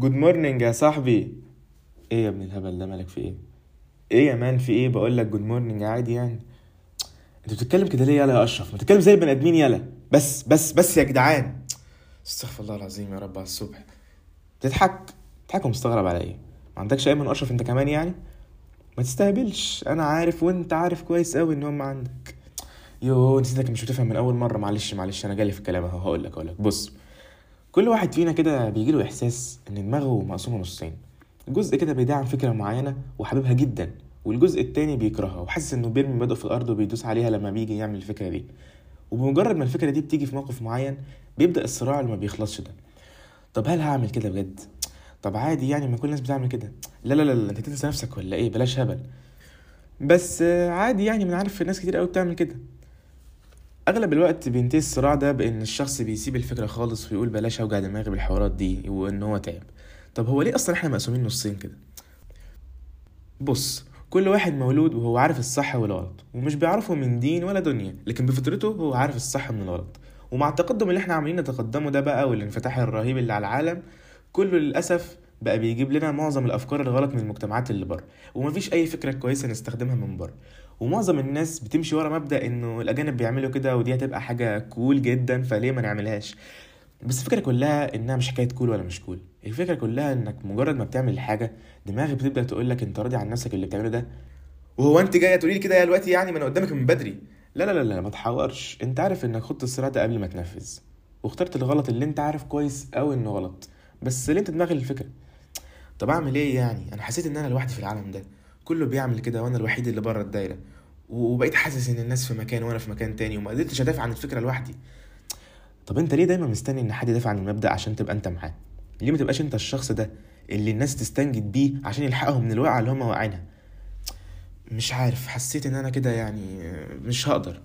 Good morning يا صاحبي. إيه يا ابن الهبل ده مالك في إيه؟ إيه يا man في إيه؟ بقول لك good morning عادي يعني. أنت بتتكلم كده ليه يالا يا أشرف؟ ما تتكلم زي البني آدمين يالا. بس بس بس يا جدعان. استغفر الله العظيم يا رب على الصبح. تضحك تضحك ومستغرب على إيه؟ ما عندكش أيمن وأشرف أنت كمان يعني؟ ما تستهبلش. أنا عارف وأنت عارف كويس قوي إن هم عندك. يوه نسيت إنك مش بتفهم من أول مرة. معلش معلش أنا جاي لك في الكلام أهو. هقول لك هقول لك. بص كل واحد فينا كده بيجي له إحساس إن دماغه مقسومة نصين. جزء كده بيدعم فكرة معينة وحاببها جدا والجزء التاني بيكرهها وحاسس إنه بيرمي مبادئه في الأرض وبيدوس عليها لما بيجي يعمل الفكرة دي. وبمجرد ما الفكرة دي بتيجي في موقف معين بيبدأ الصراع اللي ما بيخلصش ده. طب هل هعمل كده بجد؟ طب عادي يعني ما كل الناس بتعمل كده. لا لا لا, أنت تنسى نفسك ولا إيه؟ بلاش هبل. بس عادي يعني من عارف ناس كتير قوي بتعمل كده. أغلب الوقت بينتهي الصراع ده بإن الشخص بيسيب الفكرة خالص ويقول بلاش أوجع دماغي بالحوارات دي وإن هو تعب. طب هو ليه أصلا إحنا مقسومين نصين كده؟ بص كل واحد مولود وهو عارف الصح والغلط ومش بيعرفه من دين ولا دنيا لكن بفطرته هو عارف الصح من الغلط. ومع التقدم اللي إحنا عاملين نتقدمه ده بقى والانفتاح الرهيب اللي على العالم كله للاسف بقى بيجيب لنا معظم الأفكار الغلط من المجتمعات اللي بره ومفيش أي فكرة كويسة نستخدمها من بره. ومعظم الناس بتمشي ورا مبدأ إنه الأجانب بيعملوا كده ودي هتبقى حاجة كول جدا فليه ما نعملهاش؟ بس الفكرة كلها إنها مش حكاية كول ولا مش كول الفكرة كلها إنك مجرد ما بتعمل الحاجة دماغك بتبدأ تقول لك أنت راضي عن نفسك اللي بتعمله ده وهو أنت جاية تقولي لي كده يا دلوقتي يعني؟ ما أنا قدامك من بدري. لا لا لا لا ما تحورش. أنت عارف إنك خدت الصراع ده قبل ما تنفذ واخترت الغلط اللي أنت عارف كويس قوي إنه غلط. بس ليه أنت دماغي الفكرة طب أعمل إيه يعني؟ أنا حسيت إن أنا لوحدي في العالم ده. كله بيعمل كده وأنا الوحيد اللي بره الدايرة. وبقيت حاسس إن الناس في مكان وأنا في مكان تاني وما قدرتش أدافع عن الفكرة لوحدي. طب أنت ليه دايما مستني إن حد يدافع عن المبدأ عشان تبقى أنت معاه؟ ليه ما تبقاش أنت الشخص ده اللي الناس تستنجد بيه عشان يلحقهم من الوقعة اللي هم واقعينها؟ مش عارف حسيت إن أنا كده يعني مش هقدر.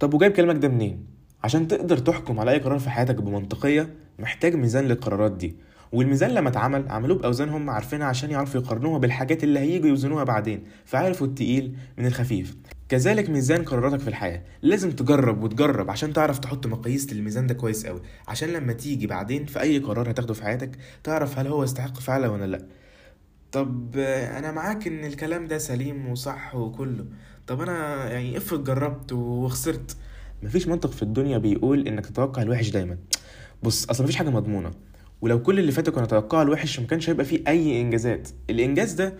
طب وجايب كلامك ده منين؟ عشان تقدر تحكم على أي قرار في حياتك بمنطقية محتاج ميزان للقرارات دي. والميزان لما اتعمل عملوه باوزان هم عارفينها عشان يعرفوا يقارنوها بالحاجات اللي هيجوا يوزنوها بعدين فعرفوا التقيل من الخفيف. كذلك ميزان قراراتك في الحياة لازم تجرب وتجرب عشان تعرف تحط مقاييس للميزان ده كويس قوي. عشان لما تيجي بعدين في أي قرار هتاخده في حياتك تعرف هل هو يستحق فعلا ولا لأ. طب أنا معاك إن الكلام ده سليم وصح وكله. طب أنا يعني افرض جربت وخسرت. مفيش منطق في الدنيا بيقول إنك تتوقع الوحش دايما. بص أصلا مفيش حاجة مضمونة. ولو كل اللي فاتوا كانوا يتوقعوا الوحش ما كانش هيبقى فيه أي إنجازات. الإنجاز ده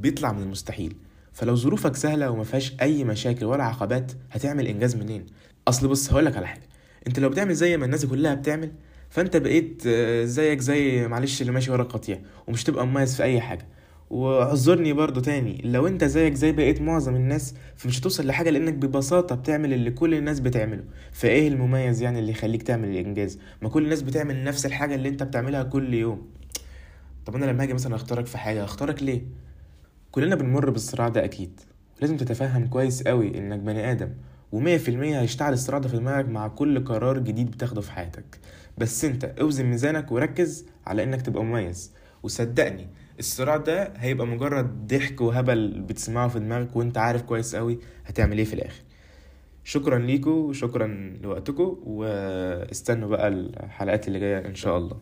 بيطلع من المستحيل. فلو ظروفك سهلة وما فيهاش أي مشاكل ولا عقبات هتعمل إنجاز منين؟ أصل بص هقولك على حاجة. أنت لو بتعمل زي ما الناس كلها بتعمل فأنت بقيت آه، زيك زي معلش اللي ماشي ورا القطيع ومش تبقى مميز في أي حاجة. واعذرني برضو تاني. لو انت زيك زي بقيت معظم الناس فمش هتوصل لحاجة لأنك ببساطة بتعمل اللي كل الناس بتعمله. فإيه المميز يعني اللي يخليك تعمل الإنجاز؟ ما كل الناس بتعمل نفس الحاجة اللي انت بتعملها كل يوم. طب أنا لما أجي مثلا أختارك في حاجة اختارك ليه؟ كلنا بنمر بالصراع ده أكيد. لازم تتفهم كويس قوي إنك بني آدم ومية في المية هيشتعل الصراع ده في دماغك مع كل قرار جديد بتاخده في حياتك. بس أنت أوزن ميزانك وركز على إنك تبقى مميز. وصدقني الصراع ده هيبقى مجرد ضحك وهبل بتسمعه في دماغك وانت عارف كويس قوي هتعمل إيه في الآخر. شكرا ليكو وشكرا لوقتكم واستنوا بقى الحلقات اللي جاية إن شاء الله.